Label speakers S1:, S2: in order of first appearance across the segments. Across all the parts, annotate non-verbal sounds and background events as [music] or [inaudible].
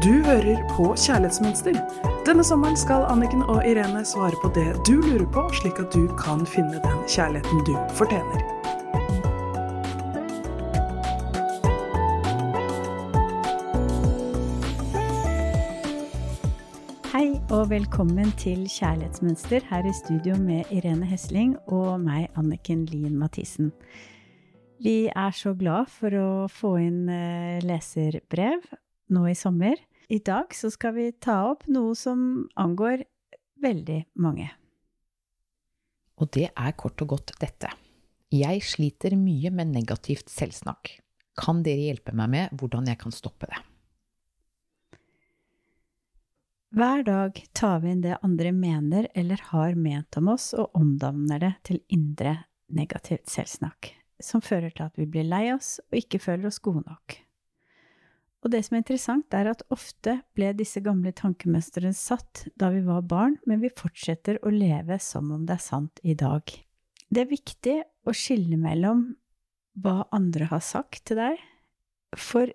S1: Du hører på Kjærlighetsmønster. Denne sommeren skal Anniken og Irene svare på det du lurer på, slik at du kan finne den kjærligheten du fortjener.
S2: Hei og velkommen til Kjærlighetsmønster her i studio med Irene Hesling og meg, Anniken Lien Mathisen. Vi er så glad for å få inn eh, leserbrev nå i sommer. I dag så skal vi ta opp noe som angår veldig mange.
S3: Og det er kort og godt dette. Jeg sliter mye med negativt selvsnakk. Kan dere hjelpe meg med hvordan jeg kan stoppe det?
S2: Hver dag tar vi inn det andre mener eller har ment om oss, og omdanner det til indre negativt selvsnakk, som fører til at vi blir lei oss og ikke føler oss gode nok. Og det som er interessant, er at ofte ble disse gamle tankemønstrene satt da vi var barn, men vi fortsetter å leve som om det er sant i dag. Det er viktig å skille mellom hva andre har sagt til deg, for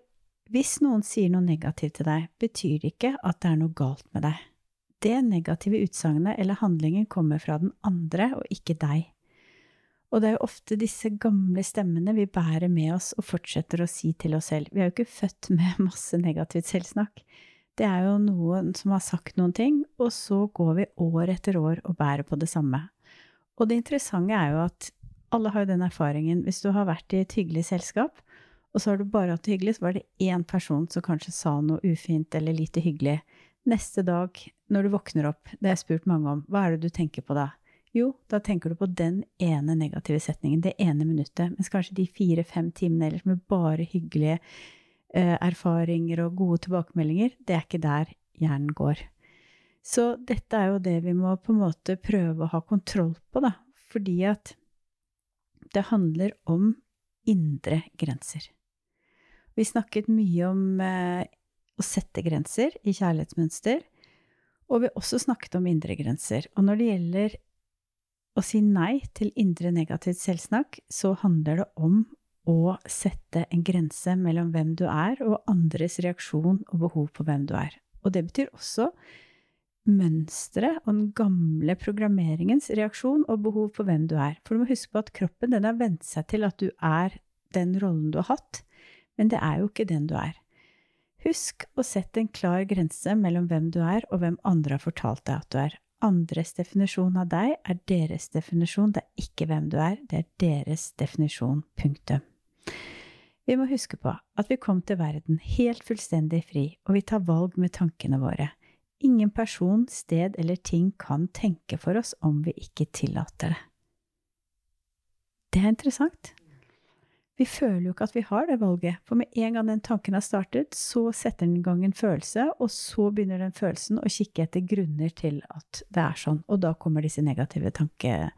S2: hvis noen sier noe negativt til deg, betyr det ikke at det er noe galt med deg. Det negative utsagnet eller handlingen kommer fra den andre og ikke deg. Og det er jo ofte disse gamle stemmene vi bærer med oss og fortsetter å si til oss selv. Vi er jo ikke født med [laughs] masse negativt selvsnakk. Det er jo noen som har sagt noen ting, og så går vi år etter år og bærer på det samme. Og det interessante er jo at alle har jo den erfaringen. Hvis du har vært i et hyggelig selskap, og så har du bare hatt det hyggelig, så var det én person som kanskje sa noe ufint eller lite hyggelig. Neste dag, når du våkner opp, det har jeg spurt mange om, hva er det du tenker på da? Jo, da tenker du på den ene negative setningen, det ene minuttet, mens kanskje de fire-fem timene ellers med bare hyggelige eh, erfaringer og gode tilbakemeldinger, det er ikke der hjernen går. Så dette er jo det vi må på en måte prøve å ha kontroll på, da, fordi at det handler om indre grenser. Vi snakket mye om eh, å sette grenser i kjærlighetsmønster, og vi har også snakket om indre grenser. Og når det gjelder å si nei til indre negativt selvsnakk, så handler det om å sette en grense mellom hvem du er, og andres reaksjon og behov på hvem du er. Og det betyr også mønsteret og den gamle programmeringens reaksjon og behov på hvem du er. For du må huske på at kroppen den har vent seg til at du er den rollen du har hatt men det er jo ikke den du er. Husk å sette en klar grense mellom hvem du er, og hvem andre har fortalt deg at du er. Andres definisjon av deg er deres definisjon, det er ikke hvem du er, det er deres definisjon. Punktum. Vi må huske på at vi kom til verden helt fullstendig fri, og vi tar valg med tankene våre. Ingen person, sted eller ting kan tenke for oss om vi ikke tillater det. Det er interessant. Vi føler jo ikke at vi har det valget, for med en gang den tanken har startet, så setter den i gang en følelse, og så begynner den følelsen å kikke etter grunner til at det er sånn, og da kommer disse negative tankene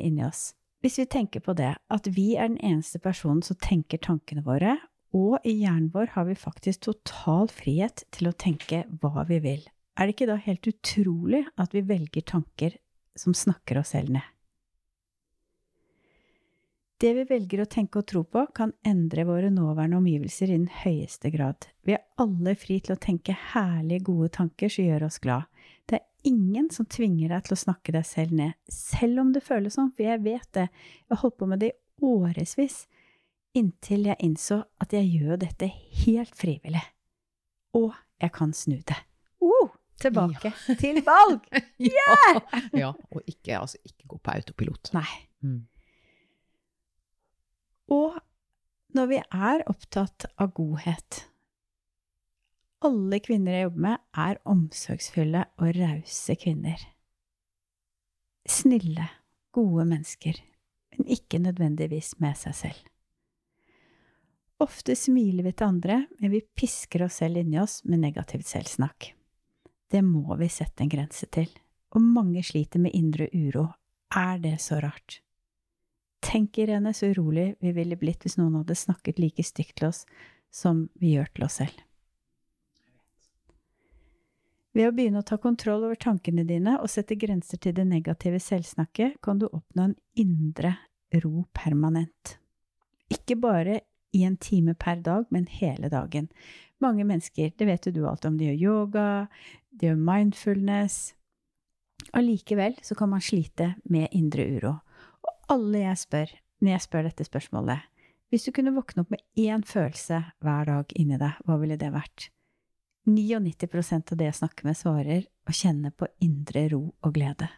S2: inni oss. Hvis vi tenker på det, at vi er den eneste personen som tenker tankene våre, og i hjernen vår har vi faktisk total frihet til å tenke hva vi vil, er det ikke da helt utrolig at vi velger tanker som snakker oss selv ned? Det vi velger å tenke og tro på, kan endre våre nåværende omgivelser i den høyeste grad. Vi er alle fri til å tenke herlige, gode tanker som gjør oss glad. Det er ingen som tvinger deg til å snakke deg selv ned, selv om det føles sånn, for jeg vet det. Jeg har holdt på med det i årevis, inntil jeg innså at jeg gjør dette helt frivillig. Og jeg kan snu det. Oh, tilbake ja. til valg! [laughs]
S3: Yeah! ja, ja, og ikke, altså, ikke, gå på autopilot.
S2: Nei. Mm. Og når vi er opptatt av godhet Alle kvinner jeg jobber med, er omsorgsfulle og rause kvinner. Snille, gode mennesker, men ikke nødvendigvis med seg selv. Ofte smiler vi til andre, men vi pisker oss selv inni oss med negativt selvsnakk. Det må vi sette en grense til, og mange sliter med indre uro. Er det så rart? Tenk, Irene, så urolig vi ville blitt hvis noen hadde snakket like stygt til oss som vi gjør til oss selv. Ved å begynne å ta kontroll over tankene dine og sette grenser til det negative selvsnakket, kan du oppnå en indre ro permanent. Ikke bare i en time per dag, men hele dagen. Mange mennesker, det vet jo du alt om, de gjør yoga, de gjør mindfulness. Allikevel så kan man slite med indre uro. Alle jeg spør, når jeg spør dette spørsmålet, hvis du kunne våkne opp med én følelse hver dag inni deg, hva ville det vært? 99% av det jeg snakker med, svarer å kjenne på indre ro og glede.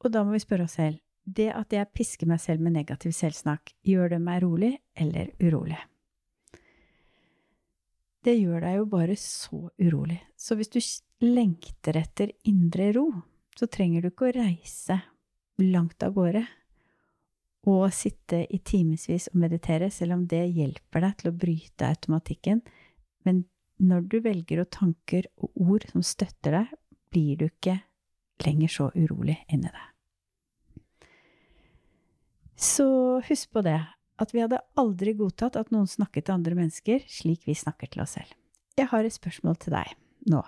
S2: Og da må vi spørre oss selv, det at jeg pisker meg selv med negativ selvsnakk, gjør det meg rolig eller urolig? Det gjør deg jo bare så urolig. Så hvis du lengter etter indre ro, så trenger du ikke å reise langt av gårde og sitte i timevis og meditere, selv om det hjelper deg til å bryte automatikken. Men når du velger å tanker og ord som støtter deg, blir du ikke lenger så urolig inni deg. Så husk på det, at vi hadde aldri godtatt at noen snakket til andre mennesker slik vi snakker til oss selv. Jeg har et spørsmål til deg nå.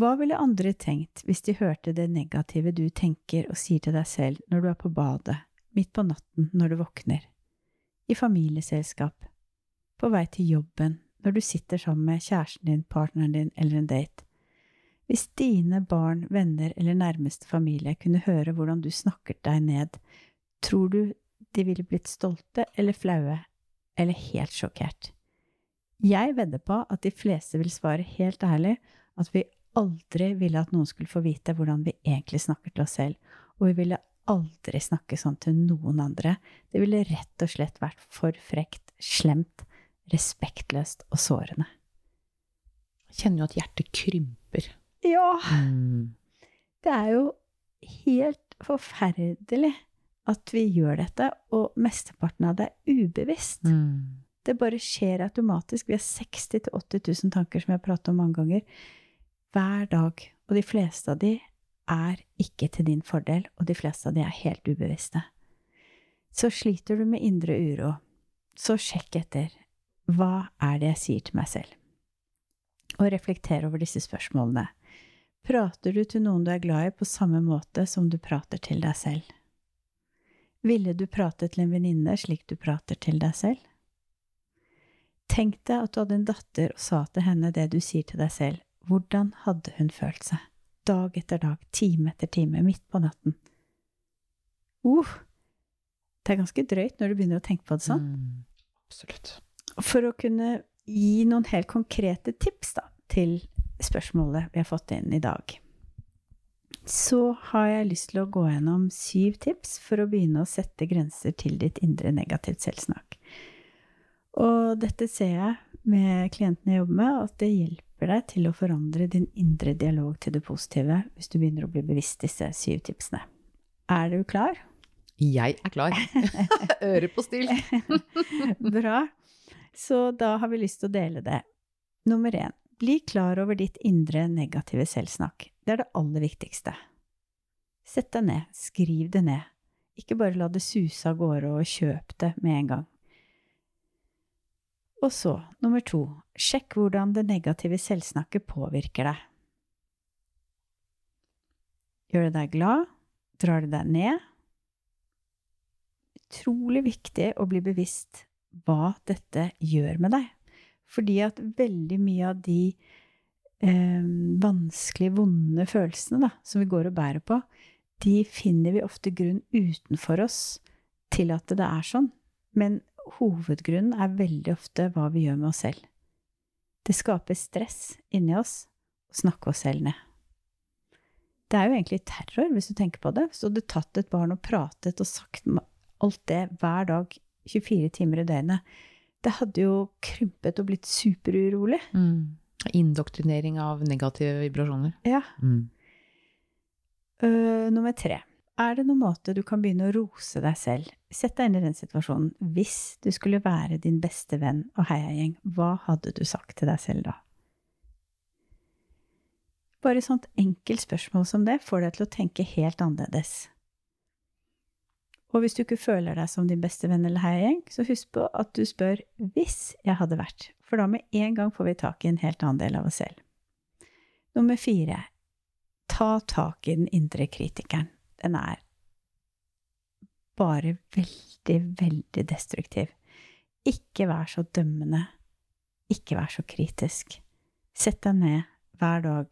S2: Hva ville andre tenkt hvis de hørte det negative du tenker og sier til deg selv når du er på badet, midt på natten når du våkner, i familieselskap, på vei til jobben, når du sitter sammen med kjæresten din, partneren din eller en date? Hvis dine barn, venner eller nærmeste familie kunne høre hvordan du snakket deg ned, tror du de ville blitt stolte eller flaue, eller helt sjokkert? Jeg vedder på at de fleste vil svare helt ærlig at vi aldri ville at noen skulle få vite hvordan vi egentlig snakker til oss selv, og vi ville aldri snakke sånn til noen andre. Det ville rett og slett vært for frekt, slemt, respektløst og sårende.
S3: Jeg kjenner jo at hjertet krymper.
S2: Ja!
S3: Mm.
S2: Det er jo helt forferdelig at vi gjør dette, og mesteparten av det er ubevisst.
S3: Mm.
S2: Det bare skjer automatisk. Vi har 60 000-80 000 tanker, som jeg har pratet om mange ganger, hver dag. Og de fleste av de er ikke til din fordel, og de fleste av de er helt ubevisste. Så sliter du med indre uro, så sjekk etter hva er det jeg sier til meg selv? Og reflekter over disse spørsmålene. Prater du til noen du er glad i, på samme måte som du prater til deg selv? Ville du prate til en venninne slik du prater til deg selv? Tenk deg at du hadde en datter og sa til henne det du sier til deg selv. Hvordan hadde hun følt seg? Dag etter dag, time etter time, midt på natten. Uh, det er ganske drøyt når du begynner å tenke på det sånn.
S3: Mm. Absolutt.
S2: For å kunne gi noen helt konkrete tips da, til spørsmålet vi har fått inn i dag, så har jeg lyst til å gå gjennom syv tips for å begynne å sette grenser til ditt indre negativt selvsnakk. Og dette ser jeg med klientene jeg jobber med, at det hjelper deg til å forandre din indre dialog til det positive hvis du begynner å bli bevisst disse syv tipsene. Er du klar?
S3: Jeg er klar. [laughs] Øre på stil. [laughs]
S2: Bra. Så da har vi lyst til å dele det. Nummer én. Bli klar over ditt indre negative selvsnakk. Det er det aller viktigste. Sett deg ned, skriv det ned. Ikke bare la det suse av gårde og kjøp det med en gang. Og så, nummer to, sjekk hvordan det negative selvsnakket påvirker deg. Gjør det deg glad? Drar det deg ned? Utrolig viktig å bli bevisst hva dette gjør med deg. Fordi at veldig mye av de eh, vanskelige, vonde følelsene da, som vi går og bærer på, de finner vi ofte grunn utenfor oss til at det er sånn. Men hovedgrunnen er veldig ofte hva vi gjør med oss selv. Det skaper stress inni oss å snakke oss selv ned. Det er jo egentlig terror, hvis du tenker på det. Så hadde du tatt et barn og pratet og sagt alt det hver dag 24 timer i døgnet. Det hadde jo krympet og blitt superurolig.
S3: Mm. Indoktrinering av negative vibrasjoner.
S2: Ja.
S3: Mm.
S2: Uh, nummer tre. Er det noen måte du kan begynne å rose deg selv? Sett deg inn i den situasjonen. Hvis du skulle være din beste venn og heiagjeng, hva hadde du sagt til deg selv da? Bare sånt enkelt spørsmål som det får deg til å tenke helt annerledes. Og hvis du ikke føler deg som din beste venn eller heiagjeng, så husk på at du spør 'hvis jeg hadde vært', for da med en gang får vi tak i en helt annen del av oss selv. Nummer fire ta tak i den indre kritikeren. Den er bare veldig, veldig destruktiv. Ikke vær så dømmende ikke vær så kritisk. Sett deg ned hver dag,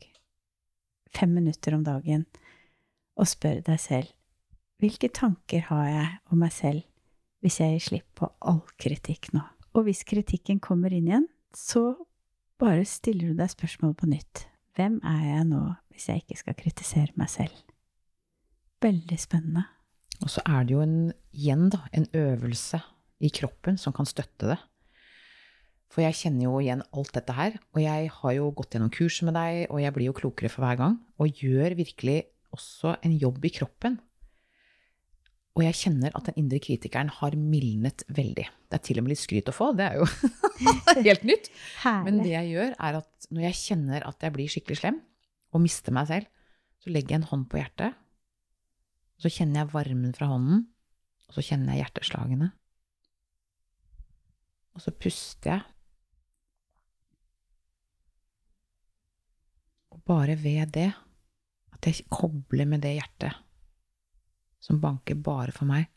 S2: fem minutter om dagen, og spør deg selv hvilke tanker har jeg om meg selv hvis jeg gir slipp på all kritikk nå? Og hvis kritikken kommer inn igjen, så bare stiller du deg spørsmålet på nytt. Hvem er jeg nå hvis jeg ikke skal kritisere meg selv? Veldig spennende.
S3: Og så er det jo en, igjen da, en øvelse i kroppen som kan støtte det. For jeg kjenner jo igjen alt dette her, og jeg har jo gått gjennom kurset med deg, og jeg blir jo klokere for hver gang, og gjør virkelig også en jobb i kroppen. Og jeg kjenner at den indre kritikeren har mildnet veldig. Det er til og med litt skryt å få, det er jo [laughs] helt nytt. Men det jeg gjør, er at når jeg kjenner at jeg blir skikkelig slem, og mister meg selv, så legger jeg en hånd på hjertet, så kjenner jeg varmen fra hånden, og så kjenner jeg hjerteslagene. Og så puster jeg Og bare ved det, at jeg kobler med det hjertet som banker bare for meg,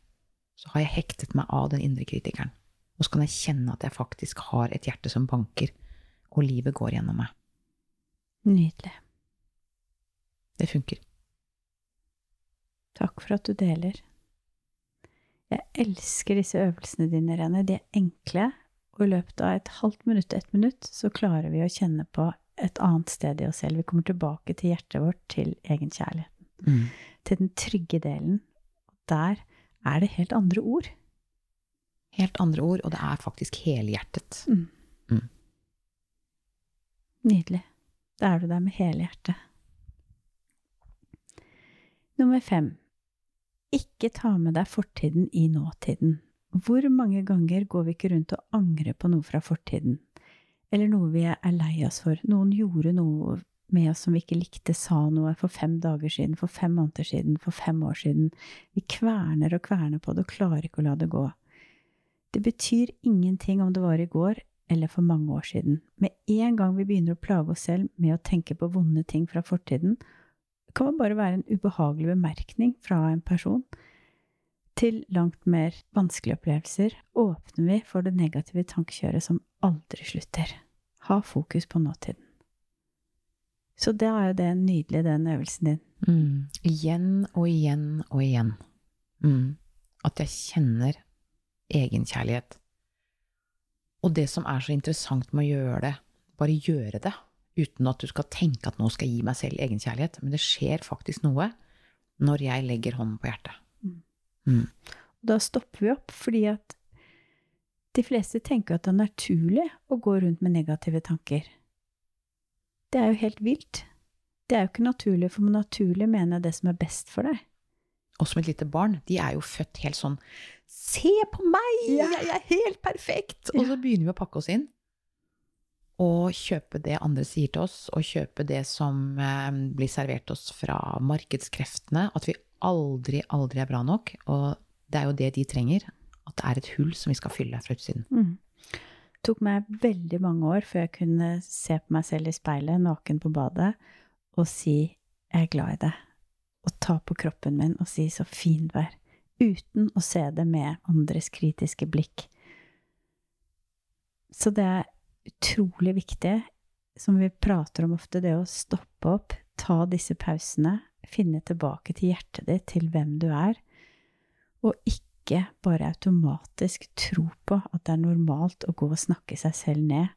S3: så har jeg hektet meg av den indre kritikeren. Og så kan jeg kjenne at jeg faktisk har et hjerte som banker, og livet går gjennom meg.
S2: Nydelig.
S3: Det funker.
S2: Takk for at du deler. Jeg elsker disse øvelsene dine, Rene. De er enkle, og i løpet av et halvt minutt, ett minutt, så klarer vi å kjenne på et annet sted i oss selv. Vi kommer tilbake til hjertet vårt, til egenkjærligheten. Mm. Til den trygge delen. Der er det helt andre ord.
S3: Helt andre ord, og det er faktisk helhjertet.
S2: Mm. Mm. Nydelig. Da er du der med hele hjertet. Nummer fem. Ikke ta med deg fortiden i nåtiden. Hvor mange ganger går vi ikke rundt og angrer på noe fra fortiden? eller noe vi er lei oss for. Noen gjorde noe med oss som vi ikke likte, sa noe for fem dager siden, for fem måneder siden, for fem år siden. Vi kverner og kverner på det og klarer ikke å la det gå. Det betyr ingenting om det var i går eller for mange år siden. Med en gang vi begynner å plage oss selv med å tenke på vonde ting fra fortiden, kan bare være en ubehagelig bemerkning fra en person, til langt mer vanskelige opplevelser åpner vi for det negative tankekjøret som aldri slutter. Ha fokus på nåtiden. Så da er jo det nydelig, den øvelsen din.
S3: Mm. Igjen og igjen og igjen. Mm. At jeg kjenner egenkjærlighet. Og det som er så interessant med å gjøre det, bare gjøre det, uten at du skal tenke at nå skal jeg gi meg selv egenkjærlighet, men det skjer faktisk noe når jeg legger hånden på hjertet.
S2: Mm. Da stopper vi opp, fordi at de fleste tenker at det er naturlig å gå rundt med negative tanker. Det er jo helt vilt. Det er jo ikke naturlig, for naturlig mener jeg det som er best for deg.
S3: Og som et lite barn, de er jo født helt sånn Se på meg! Jeg er helt perfekt! Og så begynner vi å pakke oss inn. Og kjøpe det andre sier til oss, og kjøpe det som eh, blir servert oss fra markedskreftene. At vi aldri, aldri er bra nok. Og det er jo det de trenger. At det er et hull som vi skal fylle fra utsiden.
S2: Mm. Det tok meg veldig mange år før jeg kunne se på meg selv i speilet, naken på badet, og si 'jeg er glad i deg'. Og ta på kroppen min og si 'så fin du er'. Uten å se det med andres kritiske blikk. Så det er utrolig viktig, som vi prater om ofte, det å stoppe opp, ta disse pausene, finne tilbake til hjertet ditt, til hvem du er, og ikke bare automatisk tro på at det er normalt å gå og snakke seg selv ned,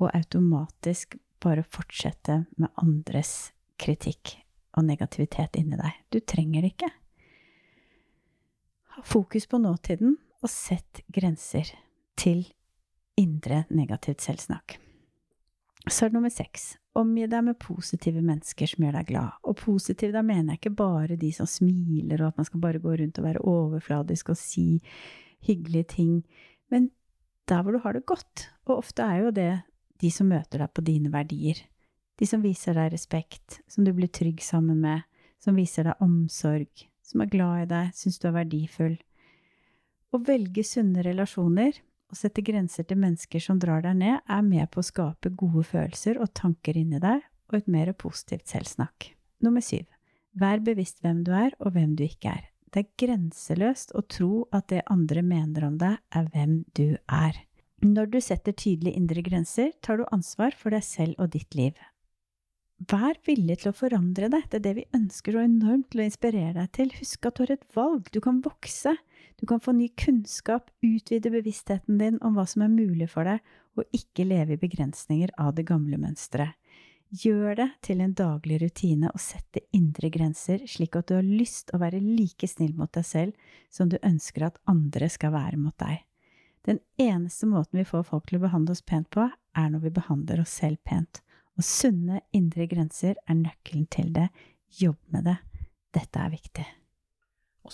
S2: og automatisk bare fortsette med andres kritikk og negativitet inni deg. Du trenger det ikke. Ha fokus på nåtiden, og sett grenser til indre negativt selvsnakk. Så er det nummer seks. Omgi deg med positive mennesker som gjør deg glad. Og positiv, da mener jeg ikke bare de som smiler, og at man skal bare gå rundt og være overfladisk og si hyggelige ting, men der hvor du har det godt. Og ofte er jo det de som møter deg på dine verdier. De som viser deg respekt, som du blir trygg sammen med, som viser deg omsorg, som er glad i deg, syns du er verdifull. Å velge sunne relasjoner å sette grenser til mennesker som drar deg ned, er med på å skape gode følelser og tanker inni deg, og et mer positivt selvsnakk. Nummer syv. Vær bevisst hvem du er, og hvem du ikke er. Det er grenseløst å tro at det andre mener om deg, er hvem du er. Når du setter tydelige indre grenser, tar du ansvar for deg selv og ditt liv. Vær villig til å forandre deg, det er det vi ønsker så enormt til å inspirere deg til. Husk at du har et valg, du kan vokse, du kan få ny kunnskap, utvide bevisstheten din om hva som er mulig for deg, og ikke leve i begrensninger av det gamle mønsteret. Gjør det til en daglig rutine å sette indre grenser, slik at du har lyst å være like snill mot deg selv som du ønsker at andre skal være mot deg. Den eneste måten vi får folk til å behandle oss pent på, er når vi behandler oss selv pent. Og sunne indre grenser er nøkkelen til det. Jobb med det. Dette er viktig.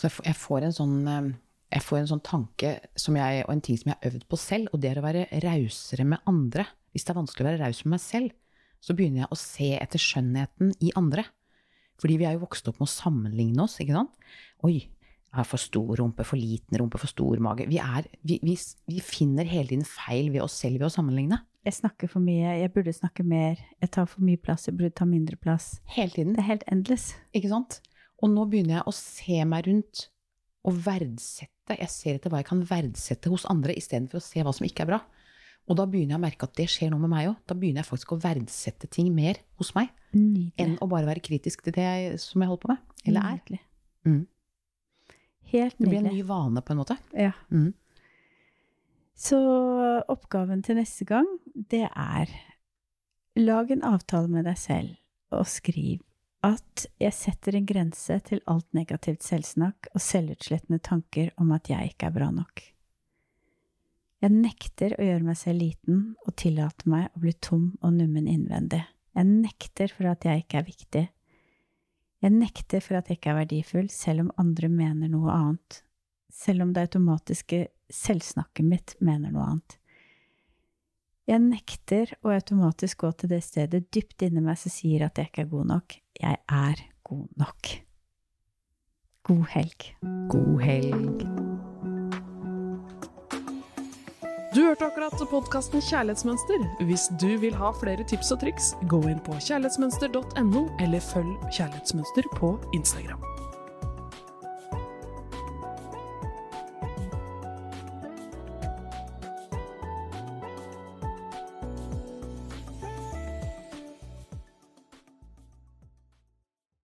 S3: Jeg får en sånn eh, jeg får en sånn tanke jeg, og en ting som jeg har øvd på selv, og det er å være rausere med andre. Hvis det er vanskelig å være raus med meg selv, så begynner jeg å se etter skjønnheten i andre. Fordi vi er jo vokst opp med å sammenligne oss, ikke sant. Oi, jeg har for stor rumpe, for liten rumpe, for stor mage. Vi, er, vi, vi, vi finner hele tiden feil ved oss selv ved å sammenligne.
S2: Jeg snakker for mye, jeg burde snakke mer, jeg tar for mye plass, jeg burde ta mindre plass.
S3: Hele tiden.
S2: Det er helt endless.
S3: Ikke sant? Og nå begynner jeg å se meg rundt og verdsette. Jeg ser etter hva jeg kan verdsette hos andre, istedenfor å se hva som ikke er bra. Og da begynner jeg å merke at det skjer noe med meg òg. Da begynner jeg faktisk å verdsette ting mer hos meg.
S2: Nydelig.
S3: Enn å bare være kritisk til det jeg, som jeg holder på med. Eller er.
S2: Nydelig.
S3: Mm.
S2: Helt
S3: Det blir en ny vane, på en måte.
S2: Ja.
S3: Mm.
S2: Så oppgaven til neste gang, det er lag en avtale med deg selv, og skriv at jeg setter en grense til alt negativt selvsnakk og selvutslettende tanker om at jeg ikke er bra nok. Jeg nekter å gjøre meg selv liten og tillate meg å bli tom og nummen innvendig. Jeg nekter for at jeg ikke er viktig. Jeg nekter for at jeg ikke er verdifull, selv om andre mener noe annet, selv om det automatiske selvsnakket mitt mener noe annet. Jeg nekter å automatisk gå til det stedet dypt inni meg som sier at jeg ikke er god nok. Jeg er god nok. God helg.
S3: God helg.
S1: Du hørte akkurat podkasten Kjærlighetsmønster. Hvis du vil ha flere tips og triks, gå inn på kjærlighetsmønster.no, eller følg Kjærlighetsmønster på Instagram.